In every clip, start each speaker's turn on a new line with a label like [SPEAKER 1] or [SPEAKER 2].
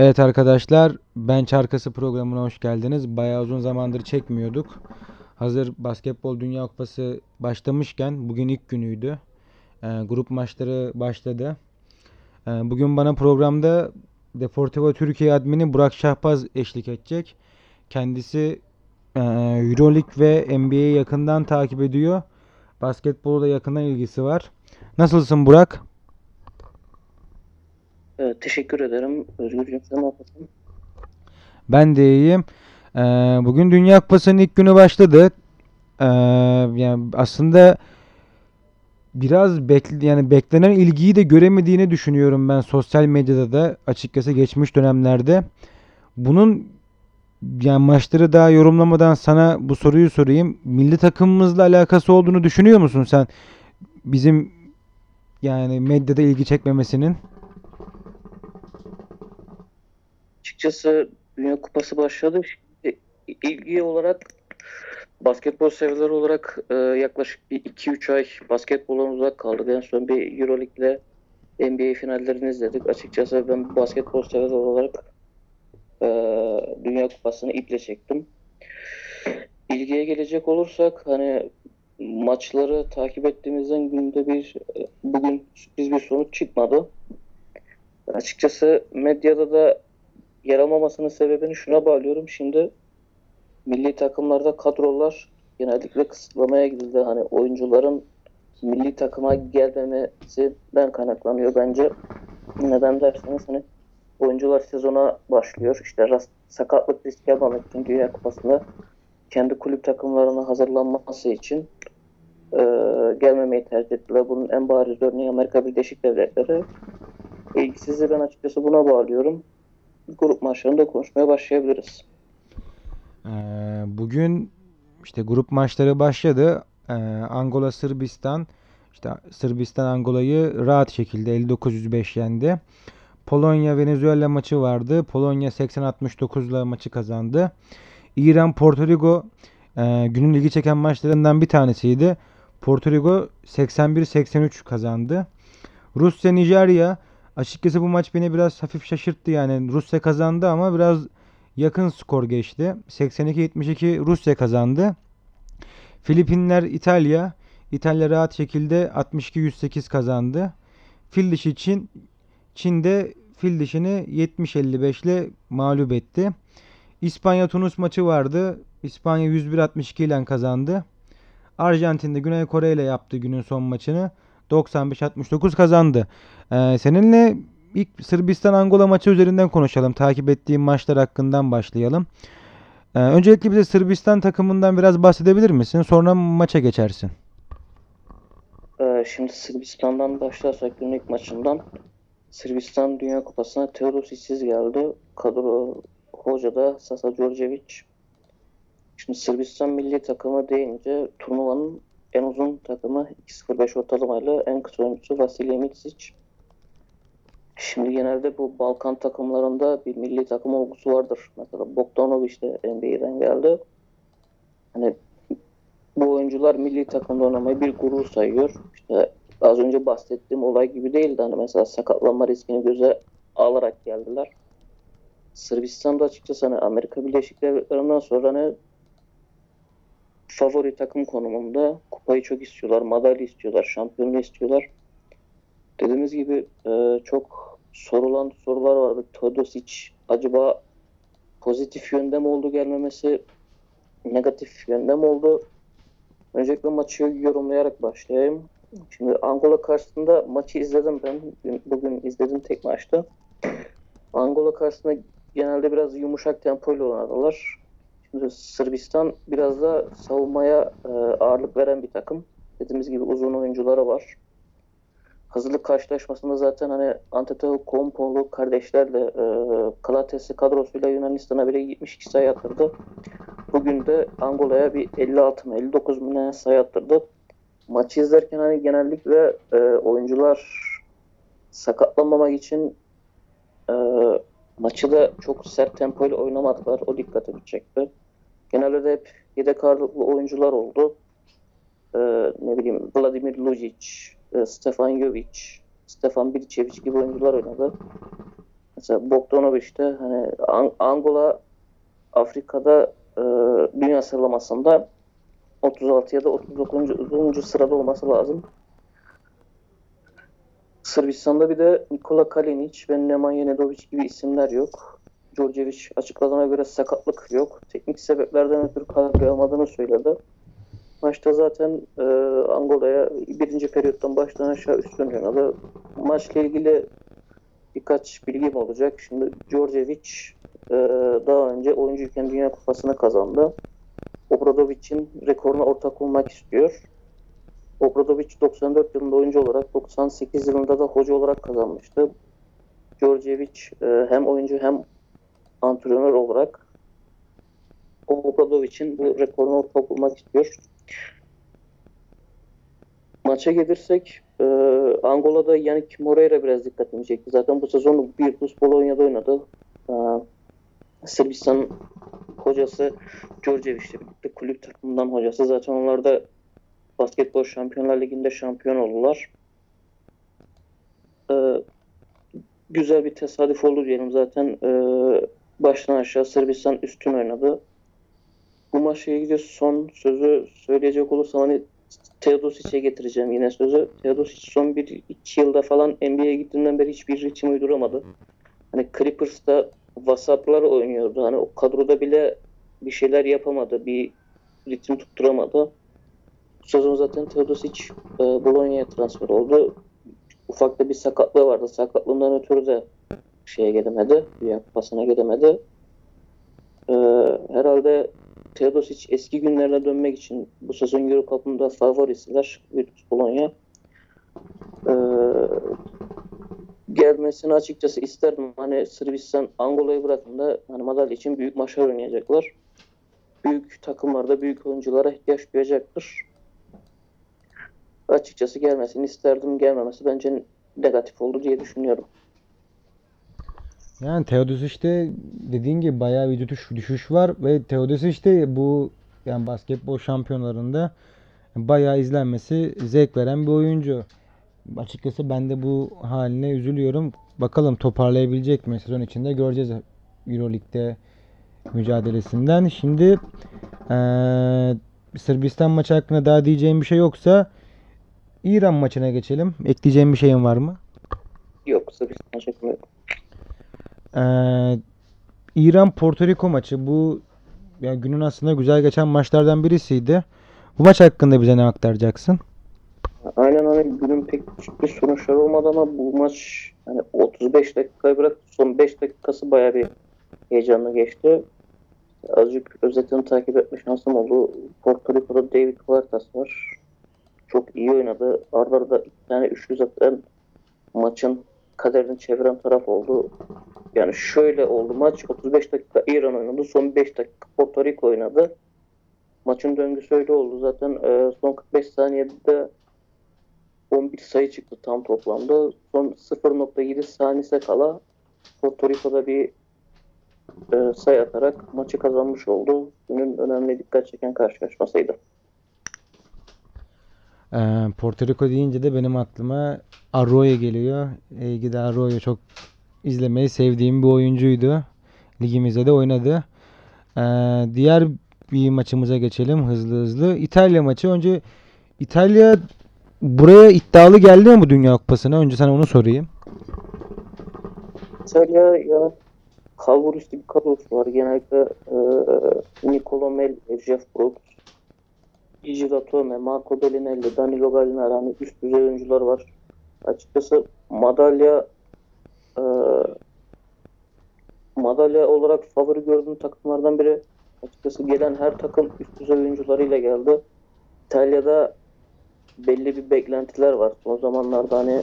[SPEAKER 1] Evet arkadaşlar, Ben Çarkası programına hoş geldiniz. Bayağı uzun zamandır çekmiyorduk. Hazır Basketbol Dünya Kupası başlamışken bugün ilk günüydü. Ee, grup maçları başladı. Ee, bugün bana programda Deportivo Türkiye admini Burak Şahbaz eşlik edecek. Kendisi e, Euroleague ve NBA'yi yakından takip ediyor. Basketbola da yakından ilgisi var. Nasılsın Burak?
[SPEAKER 2] Ee, teşekkür ederim. Özgürcüğüm sen nasılsın?
[SPEAKER 1] Ben de iyiyim. Ee, bugün Dünya Kupası'nın ilk günü başladı. Ee, yani aslında biraz bekle, yani beklenen ilgiyi de göremediğini düşünüyorum ben sosyal medyada da açıkçası geçmiş dönemlerde. Bunun yani maçları daha yorumlamadan sana bu soruyu sorayım. Milli takımımızla alakası olduğunu düşünüyor musun sen? Bizim yani medyada ilgi çekmemesinin.
[SPEAKER 2] Açıkçası Dünya Kupası başladı. İlgi olarak basketbol severler olarak e, yaklaşık bir 2-3 ay basketboldan uzak kaldık. En son bir Euroleague ile NBA finallerini izledik. Açıkçası ben basketbol severler olarak e, Dünya Kupası'nı iple çektim. İlgiye gelecek olursak hani maçları takip ettiğimizden günde bir e, bugün sürpriz bir sonuç çıkmadı. Açıkçası medyada da yer almamasının sebebini şuna bağlıyorum. Şimdi milli takımlarda kadrolar genellikle kısıtlamaya gidildi. Hani oyuncuların milli takıma gelmemesinden kaynaklanıyor bence. Neden derseniz hani oyuncular sezona başlıyor. İşte rast, sakatlık riski almamak için Dünya Kupası'nda kendi kulüp takımlarına hazırlanması için e, gelmemeyi tercih ettiler. Bunun en bariz örneği Amerika Birleşik Devletleri. İlgisizliği ben açıkçası buna bağlıyorum. Grup maçlarında konuşmaya başlayabiliriz.
[SPEAKER 1] Ee, bugün işte grup maçları başladı. Ee, Angola Sırbistan işte Sırbistan Angola'yı rahat şekilde 59-105 yendi. Polonya Venezuela maçı vardı. Polonya 80-69'la maçı kazandı. İran Porto Rico e, günün ilgi çeken maçlarından bir tanesiydi. Porto Rico 81-83 kazandı. Rusya Nijerya açıkçası bu maç beni biraz hafif şaşırttı yani. Rusya kazandı ama biraz yakın skor geçti. 82-72 Rusya kazandı. Filipinler İtalya. İtalya rahat şekilde 62-108 kazandı. Fil dişi Çin. Çin de fil dişini 70-55 ile mağlup etti. İspanya Tunus maçı vardı. İspanya 101-62 ile kazandı. Arjantin de Güney Kore ile yaptı günün son maçını. 95-69 kazandı. Ee, seninle ilk Sırbistan Angola maçı üzerinden konuşalım. Takip ettiğim maçlar hakkından başlayalım. Ee, öncelikle bize Sırbistan takımından biraz bahsedebilir misin? Sonra maça geçersin.
[SPEAKER 2] Ee, şimdi Sırbistan'dan başlarsak günün ilk maçından Sırbistan Dünya Kupası'na Teodosic'siz geldi. Kadro hoca da Sasa Djordjevic. Şimdi Sırbistan milli takımı deyince turnuvanın en uzun takımı 2.05 ortalamayla en kısa oyuncusu Vasilij Mitsic. Şimdi genelde bu Balkan takımlarında bir milli takım olgusu vardır. Mesela Bogdanovic de NBA'den geldi. Hani bu oyuncular milli takımda oynamayı bir gurur sayıyor. İşte az önce bahsettiğim olay gibi değildi. Hani mesela sakatlanma riskini göze alarak geldiler. Sırbistan'da açıkçası hani Amerika Birleşik Devletleri'nden sonra hani favori takım konumunda kupayı çok istiyorlar, madalya istiyorlar, şampiyonluğu istiyorlar. Dediğimiz gibi e, çok sorulan sorular vardı. Todosic acaba pozitif yönde mi oldu gelmemesi, negatif yönde mi oldu? Öncelikle maçı yorumlayarak başlayayım. Şimdi Angola karşısında maçı izledim ben. Bugün izledim tek maçta. Angola karşısında genelde biraz yumuşak tempoyla oynadılar. Şimdi Sırbistan biraz da savunmaya e, ağırlık veren bir takım. Dediğimiz gibi uzun oyuncuları var. Hazırlık karşılaşmasında zaten hani Antetokounmpo'lu kardeşlerle e, Kalatesi kadrosuyla Yunanistan'a bile 72 sayı attırdı. Bugün de Angola'ya bir 56 mı 59 mu ne sayı attırdı. Maçı izlerken hani genellikle e, oyuncular sakatlanmamak için e, maçı da çok sert tempoyla oynamadılar. O dikkatimi çekti. Genelde de hep yedek ağırlıklı oyuncular oldu. E, ne bileyim Vladimir Lucic, e, Stefan Jovic, Stefan Bilicevic gibi oyuncular oynadı. Mesela Bogdanovic de hani An- Angola Afrika'da e, dünya sıralamasında 36 ya da 39. sırada olması lazım. Sırbistan'da bir de Nikola Kalinic ve Nemanja Nedovic gibi isimler yok. Djordjevic açıkladığına göre sakatlık yok. Teknik sebeplerden ötürü kalkamadığını söyledi. Maçta zaten e, Angola'ya birinci periyottan baştan aşağı üstün oynadı. Maçla ilgili birkaç bilgim olacak. Şimdi Djordjevic e, daha önce oyuncuyken Dünya Kupası'nı kazandı. Obradovic'in rekoruna ortak olmak istiyor. Obradovic 94 yılında oyuncu olarak 98 yılında da hoca olarak kazanmıştı. Djordjevic e, hem oyuncu hem antrenör olarak Obradovic'in bu rekoruna ortak olmak istiyor. Maça gelirsek e, Angola'da Yannick Moreira biraz dikkatimi çekti. Zaten bu sezon Virtus Bolonya'da oynadı. E, Sırbistan hocası Djordjevic'le birlikte kulüp takımından hocası. Zaten onlar da Basketbol Şampiyonlar Ligi'nde şampiyon oldular. Ee, güzel bir tesadüf oldu diyelim. Zaten e, baştan aşağı Sırbistan üstün oynadı. Bu maçla ilgili son sözü söyleyecek olursam hani Teodosic'e getireceğim yine sözü. Teodosic son 1-2 yılda falan NBA'ye gittiğinden beri hiçbir ritim uyduramadı. Hani Clippers'ta vasatlar oynuyordu. Hani o kadroda bile bir şeyler yapamadı. Bir ritim tutturamadı. Sezon zaten Teodosic e, Bologna'ya transfer oldu. Ufak da bir sakatlığı vardı. Sakatlığından ötürü de şeye gelemedi. Dünya Kupası'na gelemedi. E, herhalde Teodosic eski günlerine dönmek için bu sezon Euro Cup'ında favorisiler Virtus Bologna. E, gelmesini açıkçası isterdim. Hani Sırbistan Angola'yı bırakın da hani madalya için büyük maçlar oynayacaklar. Büyük takımlarda büyük oyunculara ihtiyaç duyacaktır açıkçası gelmesini isterdim. Gelmemesi bence negatif oldu diye düşünüyorum.
[SPEAKER 1] Yani Teodosic'te dediğin gibi bayağı bir düşüş, düşüş var ve Teodosic de bu yani basketbol şampiyonlarında bayağı izlenmesi zevk veren bir oyuncu. Açıkçası ben de bu haline üzülüyorum. Bakalım toparlayabilecek mi sezon içinde göreceğiz Euroleague'de mücadelesinden. Şimdi eee, Sırbistan maçı hakkında daha diyeceğim bir şey yoksa İran maçına geçelim. Ekleyeceğim bir şeyin var mı?
[SPEAKER 2] Yok Sırbistan.
[SPEAKER 1] Ee, İran Porto Rico maçı bu yani günün aslında güzel geçen maçlardan birisiydi. Bu maç hakkında bize ne aktaracaksın?
[SPEAKER 2] Aynen hani günün pek sürpriz sonuçları olmadı ama bu maç hani 35 dakikayı bırak son 5 dakikası bayağı bir heyecanlı geçti. Azıcık özetini takip etme şansım oldu. Porto Rico'da David Huertas var. Çok iyi oynadı. Arda arada iki tane üçlü zaten maçın kaderini çeviren taraf oldu. Yani şöyle oldu maç 35 dakika İran oynadı. Son 5 dakika Porto Rico oynadı. Maçın döngüsü öyle oldu. Zaten e, son 45 saniyede 11 sayı çıktı tam toplamda. Son 0.7 saniyese kala Porto Rico'da bir e, sayı atarak maçı kazanmış oldu. Günün önemli dikkat çeken karşılaşmasıydı.
[SPEAKER 1] Ee, Porto Rico deyince de benim aklıma Arroyo geliyor. İyi ki de Arroyo çok izlemeyi sevdiğim bir oyuncuydu. Ligimizde de oynadı. Ee, diğer bir maçımıza geçelim hızlı hızlı. İtalya maçı. Önce İtalya buraya iddialı geldi mi bu Dünya Kupası'na? Önce sana onu sorayım.
[SPEAKER 2] İtalya ya kalburüstü bir kadrosu var. Genellikle e, Nicolo Melli, Jeff Brooks, Gigi Datome, Marco Bellinelli, Danilo Gallinari hani üst düzey oyuncular var. Açıkçası madalya e, madalya olarak favori gördüğüm takımlardan biri. Açıkçası gelen her takım üst düzey oyuncularıyla geldi. İtalya'da belli bir beklentiler var. Son zamanlarda hani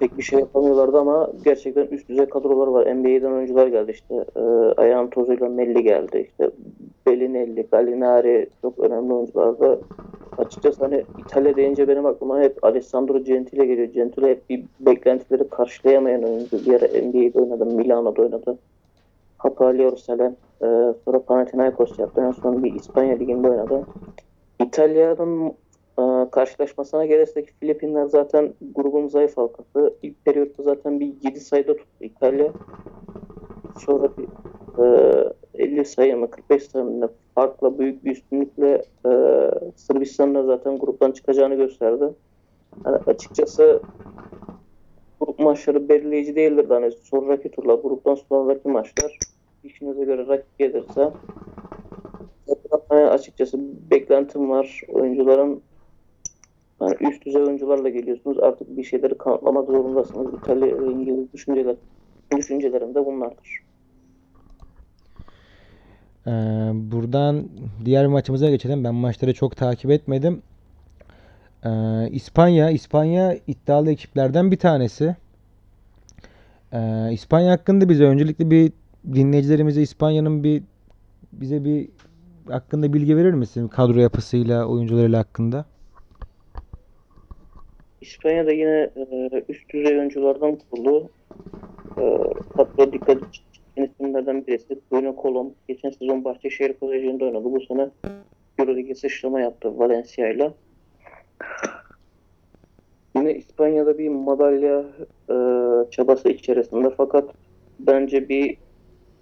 [SPEAKER 2] pek bir şey yapamıyorlardı ama gerçekten üst düzey kadrolar var. NBA'den oyuncular geldi işte. E, ayağın tozuyla Melli geldi. İşte Bellinelli, Gallinari çok önemli oyunculardı. Açıkçası hani İtalya deyince benim aklıma hep Alessandro Gentile geliyor. Gentile hep bir beklentileri karşılayamayan oyuncu. Bir ara NBA'de oynadı, Milano'da oynadı. Hapoel Selen, e, sonra Panathinaikos yaptı. En son bir İspanya Ligi'nde oynadı. İtalya'nın e, karşılaşmasına gelirsek Filipinler zaten grubun zayıf halkası. İlk periyotta zaten bir 7 sayıda tuttu İtalya. Sonra bir e, 50 sayı mı 45 sayı mı farkla büyük bir üstünlükle e, Sırbistan'ın da zaten gruptan çıkacağını gösterdi. Yani açıkçası grup maçları belirleyici değildir. Hani sonraki turlar, gruptan sonraki maçlar işinize göre rakip gelirse Zaten açıkçası beklentim var. Oyuncuların yani üst düzey oyuncularla geliyorsunuz. Artık bir şeyleri kanıtlamak zorundasınız. İtalya İngiliz düşünceler, düşüncelerim de bunlardır.
[SPEAKER 1] Ee, buradan diğer maçımıza geçelim. Ben maçları çok takip etmedim. Ee, İspanya, İspanya iddialı ekiplerden bir tanesi. Ee, İspanya hakkında bize öncelikle bir dinleyicilerimize İspanya'nın bir bize bir hakkında bilgi verir misin? Kadro yapısıyla, oyuncularıyla hakkında.
[SPEAKER 2] İspanya'da yine e, üst düzey oyunculardan kurulu. E, kadro dikkat çeken isimlerden birisi Bruno Colom. Geçen sezon Bahçeşehir Koleji'nde oynadı. Bu sene Euroleague'e sıçrama yaptı Valencia ile. Yine İspanya'da bir madalya e, çabası içerisinde fakat bence bir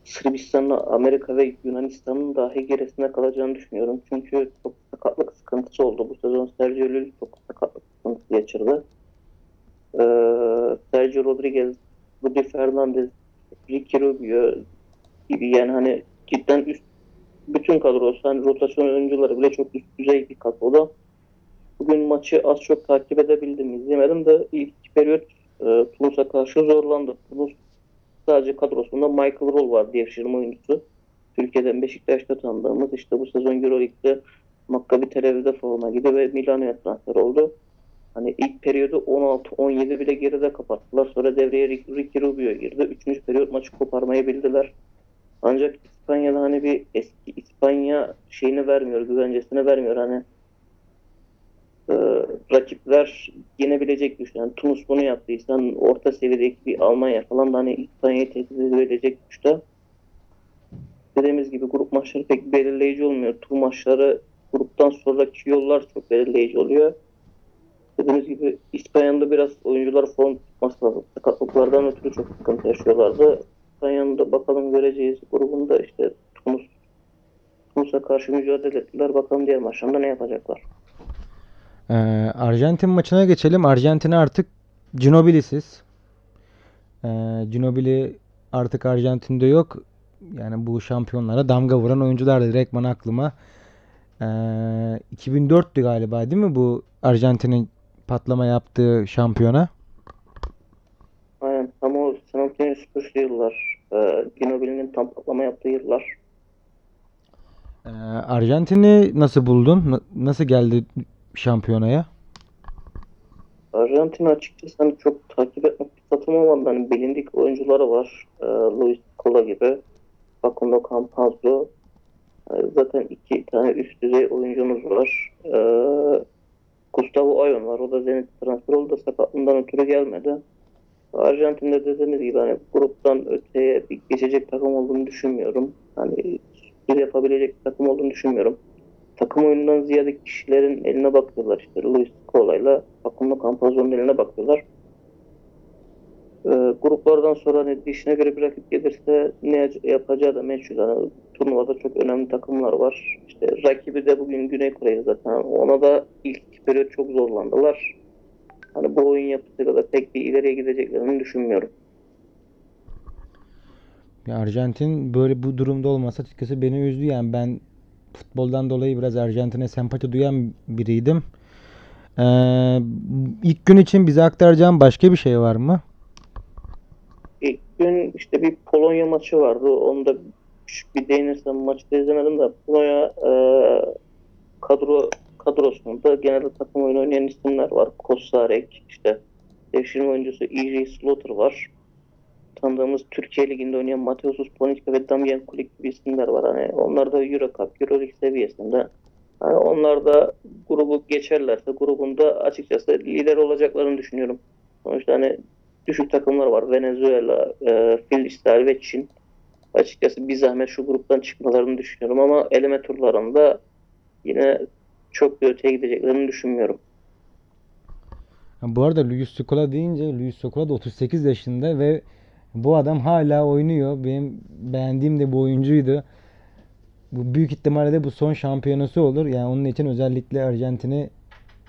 [SPEAKER 2] Sırbistan'la Amerika ve Yunanistan'ın dahi gerisinde kalacağını düşünüyorum. Çünkü çok sakatlık sıkıntısı oldu. Bu sezon Sergio Llull çok sakatlık sıkıntısı geçirdi. Ee, Sergio Rodriguez, Rudy Fernandez, Ricky Rubio gibi yani hani cidden üst bütün kadrosu hani rotasyon oyuncuları bile çok üst düzey bir kadroda. Bugün maçı az çok takip edebildim, izlemedim de ilk iki periyot e, Tunus'a karşı zorlandı. Tunus sadece kadrosunda Michael Roll var devşirme oyuncusu. Türkiye'den Beşiktaş'ta tanıdığımız işte bu sezon Euroleague'de Maccabi Tel Aviv'de forma gidi ve Milano'ya transfer oldu. Hani ilk periyodu 16-17 bile geride kapattılar. Sonra devreye Ricky Rubio girdi. Üçüncü periyot maçı koparmayı bildiler. Ancak İspanya'da hani bir eski İspanya şeyini vermiyor, güvencesini vermiyor. Hani e, rakipler yenebilecek güçte. Yani Tunus bunu yaptıysan orta seviyedeki bir Almanya falan da hani İspanya'yı tehdit edebilecek güçte. Dediğimiz gibi grup maçları pek belirleyici olmuyor. Tur maçları gruptan sonraki yollar çok belirleyici oluyor. Dediğimiz gibi İspanya'nın da biraz oyuncular form tutması sakatlıklardan ötürü çok sıkıntı yaşıyorlardı. İspanya'nın da bakalım göreceğiz grubunda işte Tunus Tunus'a karşı mücadele ettiler. Bakalım diğer maçlarında ne yapacaklar.
[SPEAKER 1] Ee, Arjantin maçına geçelim. Arjantin artık Ginobili'siz. Ee, Ginobili artık Arjantin'de yok. Yani bu şampiyonlara damga vuran oyuncular da direktman aklıma. Ee, 2004'tü galiba değil mi bu Arjantin'in patlama yaptığı şampiyona?
[SPEAKER 2] Aynen. Tam o Antonio Spurs'lu yıllar. E, Ginobili'nin tam patlama yaptığı yıllar.
[SPEAKER 1] Ee, Arjantin'i nasıl buldun? N- nasıl geldi şampiyonaya?
[SPEAKER 2] Arjantin açıkçası hani çok takip etmek fırsatım olmadı. Hani bilindik oyuncuları var. E, Luis Scola gibi. Facundo Campazzo. E, zaten iki tane üst düzey oyuncumuz var. E, Gustavo Ayon var. O da Zenit transfer oldu da sakatlığından ötürü gelmedi. Arjantin'de dediğiniz gibi hani gruptan öteye bir geçecek takım olduğunu düşünmüyorum. Hani sürpriz yapabilecek bir takım olduğunu düşünmüyorum. Takım oyunundan ziyade kişilerin eline bakıyorlar. İşte Luis Scola'yla Facundo Campazzo'nun eline bakıyorlar. Ee, gruplardan sonra hani dişine göre bir rakip gelirse ne yapacağı da meçhul. Yani turnuvada çok önemli takımlar var. İşte rakibi de bugün Güney Kore'yi zaten. Ona da ilk periyot çok zorlandılar. Hani bu oyun yapısıyla da pek bir ileriye gideceklerini düşünmüyorum.
[SPEAKER 1] Ya Arjantin böyle bu durumda olmasa açıkçası beni üzdü yani ben futboldan dolayı biraz Arjantin'e sempati duyan biriydim. Ee, ilk gün için bize aktaracağım başka bir şey var mı?
[SPEAKER 2] İlk gün işte bir Polonya maçı vardı. Onu da bir değinirsem maçı da izlemedim de Polonya e, kadro kadrosunda genelde takım oyunu oynayan isimler var. Kosarek, işte devşirme oyuncusu EJ Slaughter var. Tanıdığımız Türkiye Ligi'nde oynayan Mateus Sponicka ve Damjan Kulik gibi isimler var. Hani onlar da Euro Cup, Euroleague seviyesinde. Hani onlar da grubu geçerlerse grubunda açıkçası lider olacaklarını düşünüyorum. Sonuçta hani düşük takımlar var. Venezuela, e, Filistin ve Çin. Açıkçası bir zahmet şu gruptan çıkmalarını düşünüyorum ama eleme turlarında yine çok bir öteye gideceklerini düşünmüyorum.
[SPEAKER 1] Bu arada Luis Scola deyince Luis Scola da 38 yaşında ve bu adam hala oynuyor. Benim beğendiğim de bu oyuncuydu. Bu büyük ihtimalle de bu son şampiyonası olur. Yani onun için özellikle Arjantin'i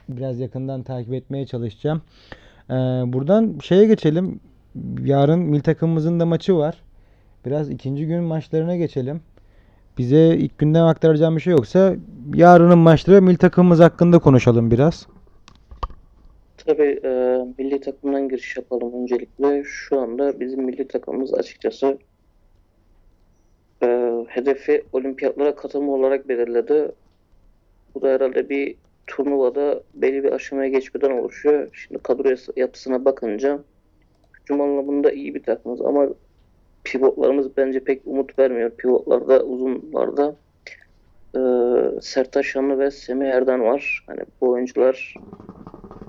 [SPEAKER 1] biraz yakından takip etmeye çalışacağım. Ee, buradan şeye geçelim. Yarın milli takımımızın da maçı var. Biraz ikinci gün maçlarına geçelim. Bize ilk günden aktaracağım bir şey yoksa yarının maçları milli takımımız hakkında konuşalım biraz.
[SPEAKER 2] Tabii e, milli takımdan giriş yapalım öncelikle. Şu anda bizim milli takımımız açıkçası e, hedefi olimpiyatlara katılma olarak belirledi. Bu da herhalde bir turnuvada belli bir aşamaya geçmeden oluşuyor. Şimdi kadro yapısına bakınca hücum anlamında iyi bir takımız ama pivotlarımız bence pek umut vermiyor. Pivotlarda uzunlarda e, Sertaç Şanlı ve Semih Erden var. Hani bu oyuncular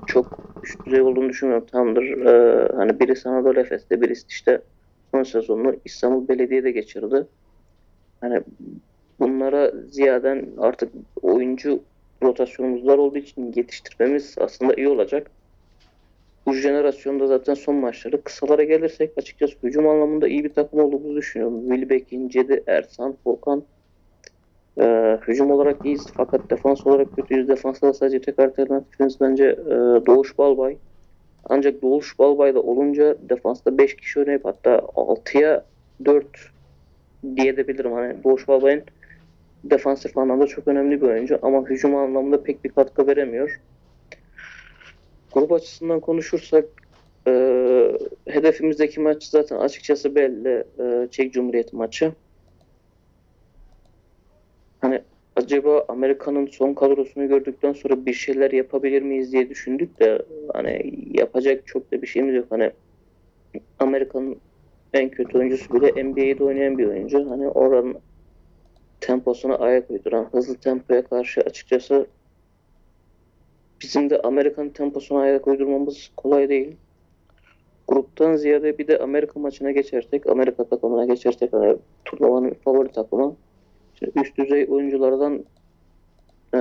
[SPEAKER 2] çok üst düzey olduğunu düşünmüyorum. Tamamdır. Ee, hani birisi Anadolu Efes'te, birisi işte son sezonunu İstanbul Belediye'de geçirdi. Hani bunlara ziyaden artık oyuncu rotasyonumuzlar olduğu için yetiştirmemiz aslında iyi olacak. Bu jenerasyonda zaten son maçları kısalara gelirsek açıkçası hücum anlamında iyi bir takım olduğumuzu düşünüyorum. Wilbekin, Cedi, Ersan, Volkan ee, hücum olarak iyiyiz fakat defans olarak kötüyüz. Defansta da sadece tek alternatifimiz bence e, Doğuş Balbay. Ancak Doğuş Balbay da olunca defansta 5 kişi oynayıp hatta 6'ya 4 diyebilirim. Hani Doğuş Balbay'ın defansif anlamda çok önemli bir oyuncu ama hücum anlamında pek bir katkı veremiyor. Grup açısından konuşursak e, hedefimizdeki maç zaten açıkçası belli. E, Çek Cumhuriyeti maçı. Hani acaba Amerika'nın son kadrosunu gördükten sonra bir şeyler yapabilir miyiz diye düşündük de hani yapacak çok da bir şeyimiz yok. Hani Amerika'nın en kötü oyuncusu bile NBA'de oynayan bir oyuncu. Hani oranın temposuna ayak uyduran, hızlı tempoya karşı açıkçası bizim de Amerika'nın temposuna ayak uydurmamız kolay değil. Gruptan ziyade bir de Amerika maçına geçersek, Amerika takımına geçersek hani turnuvanın favori takımı. Şimdi üst düzey oyunculardan e,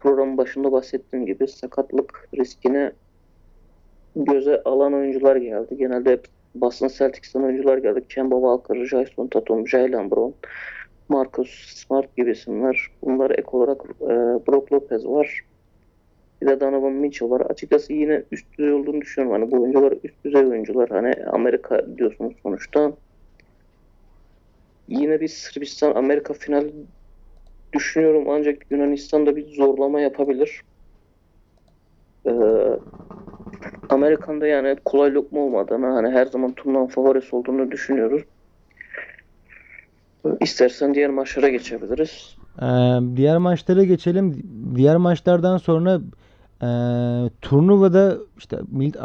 [SPEAKER 2] programın başında bahsettiğim gibi sakatlık riskine göze alan oyuncular geldi. Genelde hep Boston Celtics'ten oyuncular geldi. Kemba Walker, Jason Tatum, Jaylen Brown, Marcus Smart gibi isimler. Bunlar ek olarak e, Brook Lopez var. Bir de Donovan Mitchell var. Açıkçası yine üst düzey olduğunu düşünüyorum. Hani bu oyuncular üst düzey oyuncular. Hani Amerika diyorsunuz sonuçta. Yine bir Sırbistan Amerika finali düşünüyorum ancak Yunanistan da bir zorlama yapabilir. Ee, Amerika'nda yani kolay lokma olmadığını hani her zaman turnuvanın favorisi olduğunu düşünüyoruz. İstersen diğer maçlara geçebiliriz.
[SPEAKER 1] Ee, diğer maçlara geçelim. Diğer maçlardan sonra e, turnuvada işte mil-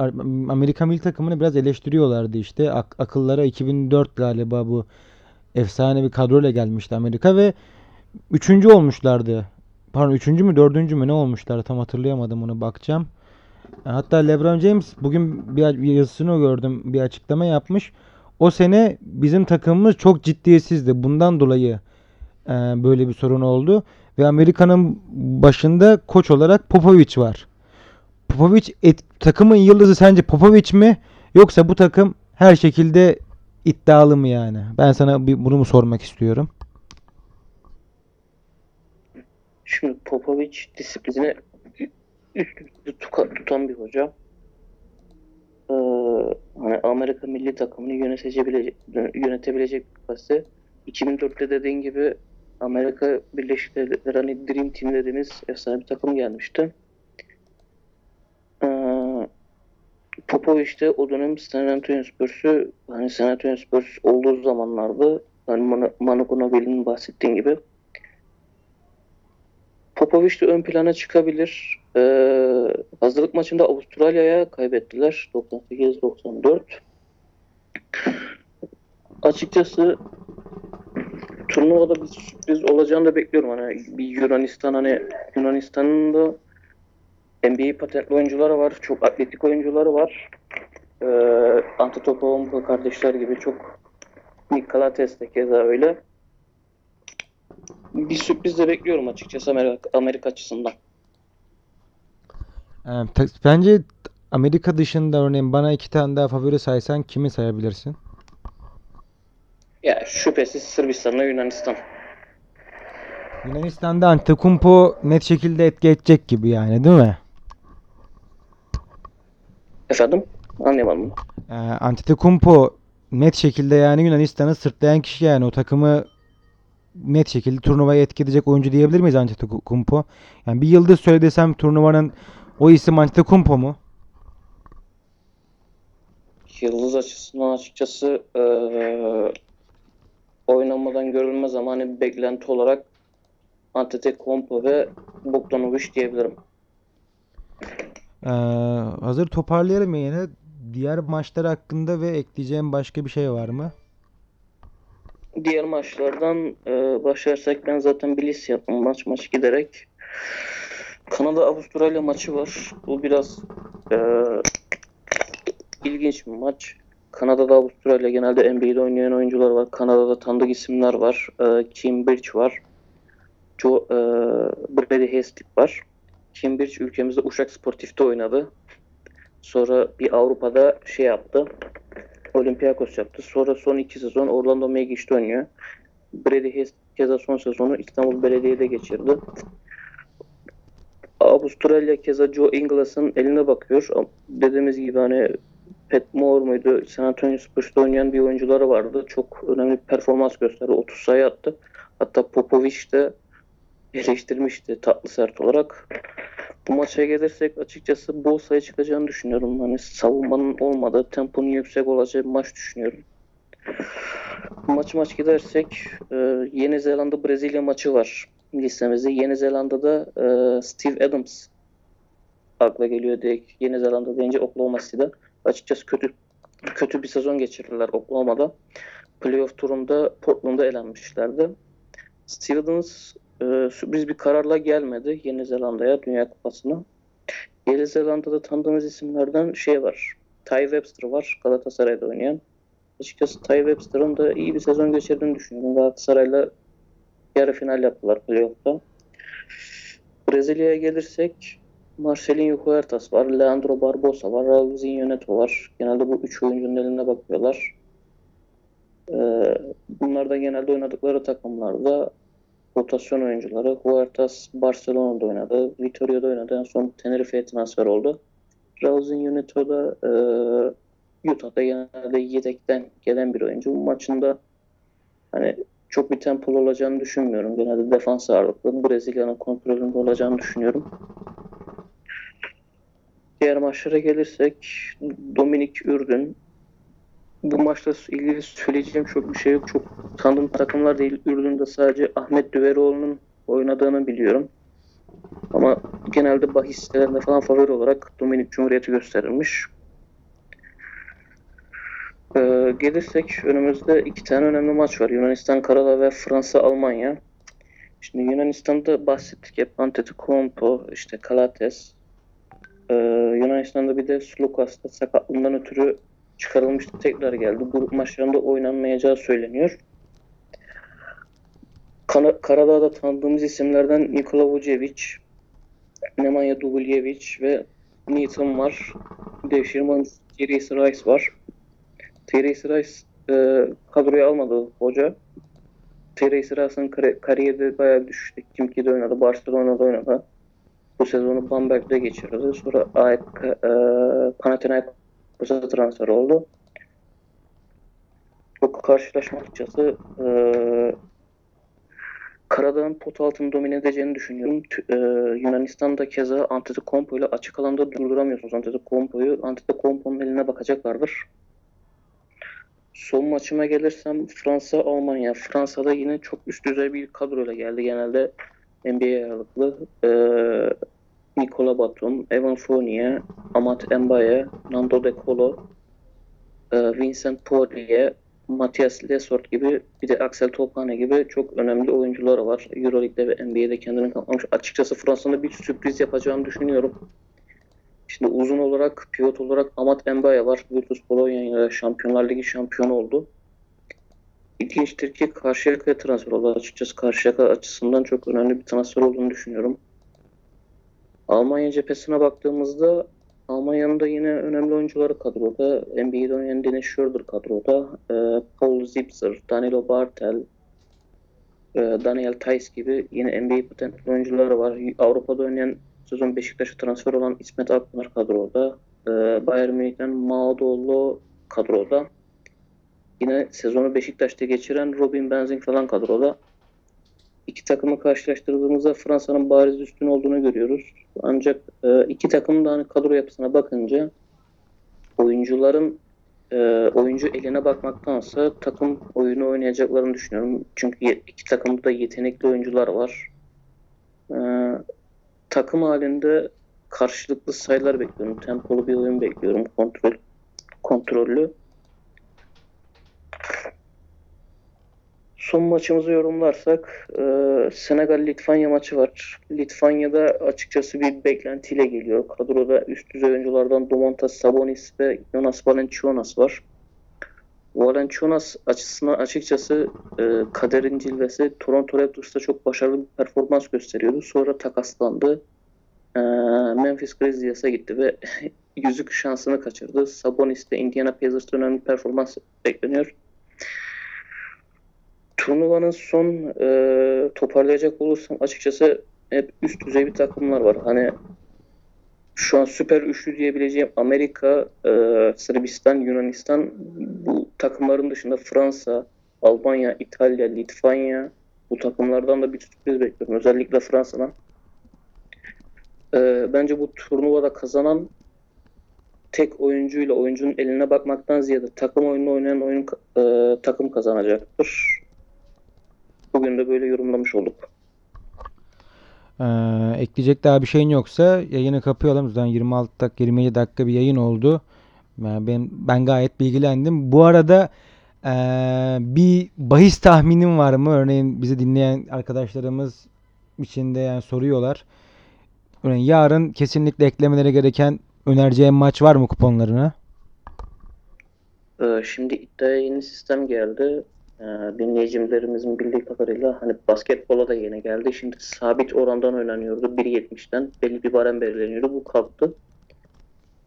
[SPEAKER 1] Amerika milli takımını biraz eleştiriyorlardı işte. Ak- akıllara 2004 galiba bu efsane bir kadroyla gelmişti Amerika ve üçüncü olmuşlardı. Pardon üçüncü mü dördüncü mü ne olmuşlar tam hatırlayamadım onu bakacağım. Hatta LeBron James bugün bir yazısını gördüm bir açıklama yapmış. O sene bizim takımımız çok ciddiyetsizdi. Bundan dolayı e, böyle bir sorun oldu. Ve Amerika'nın başında koç olarak Popovich var. Popovich et- takımın yıldızı sence Popovich mi? Yoksa bu takım her şekilde iddialı mı yani? Ben sana bunu mu sormak istiyorum.
[SPEAKER 2] Şimdi Popovic disipline üst tutan bir hoca. Amerika milli takımını yönetebilecek, yönetebilecek bir kapasite. 2004'te dediğin gibi Amerika Birleşik Devletleri hani Dream Team dediğimiz efsane bir takım gelmişti. Ee, Popovic de o dönem San Antonio Spurs'u hani San Antonio Spurs olduğu zamanlarda hani Manu Ginobili'nin bahsettiğin gibi Popovic de ön plana çıkabilir. Ee, hazırlık maçında Avustralya'ya kaybettiler 98-94. Açıkçası turnuvada bir sürpriz olacağını da bekliyorum. Hani bir Yunanistan hani Yunanistan'ın da NBA patentli oyuncuları var. Çok atletik oyuncuları var. Ee, Antetokounmpo kardeşler gibi çok Nikolates de keza öyle. Bir sürpriz de bekliyorum açıkçası Amerika, Amerika açısından.
[SPEAKER 1] Ee, bence Amerika dışında örneğin bana iki tane daha favori saysan kimi sayabilirsin?
[SPEAKER 2] Ya şüphesiz Sırbistan'la Yunanistan.
[SPEAKER 1] Yunanistan'da Antetokounmpo net şekilde etki edecek gibi yani değil mi?
[SPEAKER 2] Efendim? Anlayamadım.
[SPEAKER 1] Ee, Antetokounmpo net şekilde yani Yunanistan'ı sırtlayan kişi yani o takımı net şekilde turnuvaya etki edecek oyuncu diyebilir miyiz Antetokounmpo? Yani bir yıldız söyle desem turnuvanın o isim Antetokounmpo mu?
[SPEAKER 2] Yıldız açısından açıkçası eee oynamadan görülmez ama hani bir beklenti olarak Antetokounmpo ve Bogdanovic diyebilirim.
[SPEAKER 1] Ee, hazır toparlayalım yine. Diğer maçlar hakkında ve ekleyeceğim başka bir şey var mı?
[SPEAKER 2] Diğer maçlardan eee, başlarsak ben zaten bir liste yaptım maç maç giderek. Kanada Avustralya maçı var. Bu biraz eee, ilginç bir maç. Kanada'da Avustralya genelde NBA'de oynayan oyuncular var. Kanada'da tanıdık isimler var. Eee Kim Birch var. Joe, eee Brady Hestip var. Kim Birch ülkemizde Uşak Sportif'te oynadı. Sonra bir Avrupa'da şey yaptı. Olympiakos yaptı. Sonra son iki sezon Orlando Magic'te oynuyor. Brady Hestip keza son sezonu İstanbul Belediye'de geçirdi. Avustralya keza Joe Inglas'ın eline bakıyor. Dediğimiz gibi hani Pat Moore muydu? San Antonio Spurs'ta oynayan bir oyuncuları vardı. Çok önemli bir performans gösterdi. 30 sayı attı. Hatta Popovic de eleştirmişti tatlı sert olarak. Bu maça gelirsek açıkçası bol sayı çıkacağını düşünüyorum. Hani savunmanın olmadığı, temponun yüksek olacağı bir maç düşünüyorum. Maç maç gidersek e, Yeni Zelanda Brezilya maçı var listemizde. Yeni Zelanda'da e, Steve Adams akla geliyor direkt. Yeni Zelanda deyince Oklahoma City'de. Açıkçası kötü kötü bir sezon geçirdiler Oklahoma'da. Playoff turunda Portland'a elenmişlerdi. Steve Adams e, sürpriz bir kararla gelmedi Yeni Zelanda'ya Dünya Kupası'na. Yeni Zelanda'da tanıdığımız isimlerden şey var. Ty Webster var Galatasaray'da oynayan. Açıkçası Ty Webster'ın da iyi bir sezon geçirdiğini düşünüyorum. Galatasaray'la yarı final yaptılar playoff'ta. Brezilya'ya gelirsek Marcelinho Huertas var, Leandro Barbosa var, Raul Zinhoneto var. Genelde bu üç oyuncunun eline bakıyorlar. Ee, bunlar da genelde oynadıkları takımlarda rotasyon oyuncuları. Huertas Barcelona'da oynadı, Vitoria'da oynadı. En son Tenerife'ye transfer oldu. Raul Zinhoneto da e, Utah'da genelde yedekten gelen bir oyuncu. Bu maçında hani çok bir tempolu olacağını düşünmüyorum. Genelde defans ağırlıklı. Brezilya'nın kontrolünde olacağını düşünüyorum. Diğer maçlara gelirsek Dominik Ürdün. Bu maçla ilgili söyleyeceğim çok bir şey yok. Çok tanıdığım takımlar değil. Ürdün'de sadece Ahmet Düveroğlu'nun oynadığını biliyorum. Ama genelde bahis sitelerinde falan favori olarak Dominik Cumhuriyeti gösterilmiş. Ee, gelirsek önümüzde iki tane önemli maç var. Yunanistan Karadağ ve Fransa Almanya. Şimdi Yunanistan'da bahsettik hep Antetokounmpo, işte Kalates. Ee, Yunanistan'da bir de Slukas'ta sakatlığından ötürü çıkarılmıştı. Tekrar geldi. Grup maçlarında oynanmayacağı söyleniyor. Kana- Karadağ'da tanıdığımız isimlerden Nikola Vucevic, Nemanja Dubljevic ve Nathan var. Devşirman Therese Rice var. Therese Rice e, kadroya almadı hoca. Therese Rice'ın kar- kariyeri de bayağı düşüştü. Kimki'de oynadı, Barcelona'da oynadı. Bu sezonu Bamberg'de geçirdi. Sonra AEK, e, Panathinaikos'a transfer oldu. Bu karşılaşma açıkçası e, Karadağ'ın pot altını domine edeceğini düşünüyorum. Tü- e, Yunanistan'da keza Antetokounmpo ile açık alanda durduramıyorsunuz Antetokounmpo'yu. Antetokounmpo'nun eline bakacaklardır. Son maçıma gelirsem Fransa Almanya. Fransa'da yine çok üst düzey bir kadroyla geldi. Genelde NBA ağırlıklı. Ee, Nicola Batum, Evan Fournier, Amat Mbaye, Nando De Colo, e, Vincent Poirier, Matthias Lesort gibi bir de Axel Topane gibi çok önemli oyuncular var. Euroleague'de ve NBA'de kendini kanıtlamış. Açıkçası Fransa'nın bir sürpriz yapacağını düşünüyorum. Şimdi uzun olarak, pivot olarak Amat Mbaye var. Virtus Bologna Şampiyonlar Ligi şampiyonu oldu. İlginçtir ki Karşıyaka'ya transfer oldu. Açıkçası Karşıyaka açısından çok önemli bir transfer olduğunu düşünüyorum. Almanya cephesine baktığımızda Almanya'nın da yine önemli oyuncuları kadroda. NBA'de oynayan Dennis Schroeder kadroda. Ee, Paul Zipser, Danilo Bartel, e, Daniel Theis gibi yine NBA potansiyel oyuncuları var. Avrupa'da oynayan sezon Beşiktaş'a transfer olan İsmet Akpınar kadroda. Ee, Bayern Münih'ten Maudoğlu kadroda. Yine sezonu Beşiktaş'ta geçiren Robin Benzing falan kadroda. İki takımı karşılaştırdığımızda Fransa'nın bariz üstün olduğunu görüyoruz. Ancak e, iki takımın da hani kadro yapısına bakınca oyuncuların e, oyuncu eline bakmaktansa takım oyunu oynayacaklarını düşünüyorum. Çünkü iki takımda da yetenekli oyuncular var. E, takım halinde karşılıklı sayılar bekliyorum. Tempolu bir oyun bekliyorum. Kontrol kontrollü. Son maçımızı yorumlarsak e, Senegal-Litvanya maçı var. Litvanya'da açıkçası bir beklentiyle geliyor. Kadroda üst düzey oyunculardan Domantas Sabonis ve Jonas Valanciunas var. Valanciunas açısından açıkçası e, kaderin cilvesi Toronto Raptors'ta çok başarılı bir performans gösteriyordu. Sonra takaslandı. E, Memphis Grizzlies'e gitti ve yüzük şansını kaçırdı. Sabonis de Indiana Pacers'ta önemli performans bekleniyor. Turnuvanın son e, toparlayacak olursam açıkçası hep üst düzey bir takımlar var. Hani şu an süper üçlü diyebileceğim Amerika, e, Sırbistan, Yunanistan bu takımların dışında Fransa, Almanya, İtalya, Litvanya bu takımlardan da bir sürpriz bekliyorum. Özellikle Fransa'dan. E, bence bu turnuvada kazanan tek oyuncuyla oyuncunun eline bakmaktan ziyade takım oyununu oynayan oyun e, takım kazanacaktır. Bugün de böyle yorumlamış olduk.
[SPEAKER 1] Ee, ekleyecek daha bir şeyin yoksa yayını kapayalım. Zaten 26 dakika 27 dakika bir yayın oldu. Yani ben, ben gayet bilgilendim. Bu arada ee, bir bahis tahminin var mı? Örneğin bizi dinleyen arkadaşlarımız için de yani soruyorlar. Örneğin yarın kesinlikle eklemeleri gereken önereceğim maç var mı kuponlarına?
[SPEAKER 2] Ee, şimdi iddiaya yeni sistem geldi. Ee, dinleyicilerimizin bildiği kadarıyla hani basketbola da yeni geldi. Şimdi sabit orandan oynanıyordu. 1.70'den belli bir barem belirleniyordu. Bu kalktı.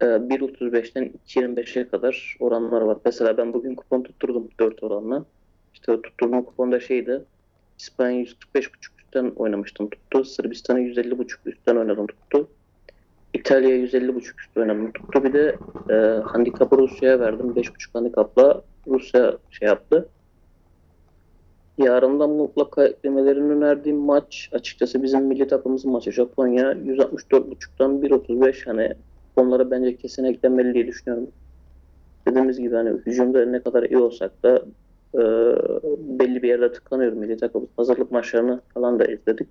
[SPEAKER 2] Ee, 1.35'ten 2.25'e kadar oranlar var. Mesela ben bugün kupon tutturdum 4 oranla. İşte tutturduğum kuponda şeydi. İspanya 145.5 üstten oynamıştım tuttu. Sırbistan'ı 150.5 üstten oynadım tuttu. İtalya 150.5 üst oynadım tuttu. Bir de e, handikapı Rusya'ya verdim. 5.5 handikapla Rusya şey yaptı. Yarından mutlaka eklemelerini önerdiğim maç açıkçası bizim milli takımımızın maçı Japonya 164.5'tan 1.35 hani onlara bence kesin eklenmeli diye düşünüyorum. Dediğimiz gibi hani hücumda ne kadar iyi olsak da e, belli bir yerde tıkanıyor milli takım. Hazırlık maçlarını falan da izledik.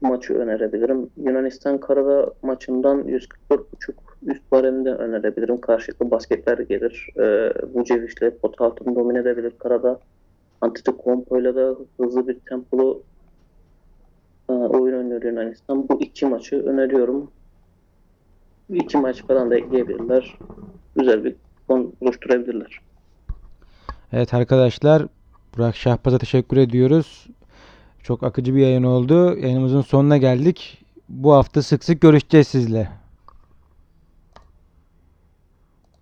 [SPEAKER 2] Maçı önerebilirim. Yunanistan Karadağ maçından 144.5 üst baremde önerebilirim. Karşılıklı basketler gelir. E, Vucevic'le pot altını domine edebilir Karadağ. Antetokounmpo ile de hızlı bir tempolu e, oyun oynuyor Yunanistan. Bu iki maçı öneriyorum. İki maç falan da ekleyebilirler. Güzel bir fon oluşturabilirler.
[SPEAKER 1] Evet arkadaşlar Burak Şahbaz'a teşekkür ediyoruz. Çok akıcı bir yayın oldu. Yayınımızın sonuna geldik. Bu hafta sık sık görüşeceğiz sizle.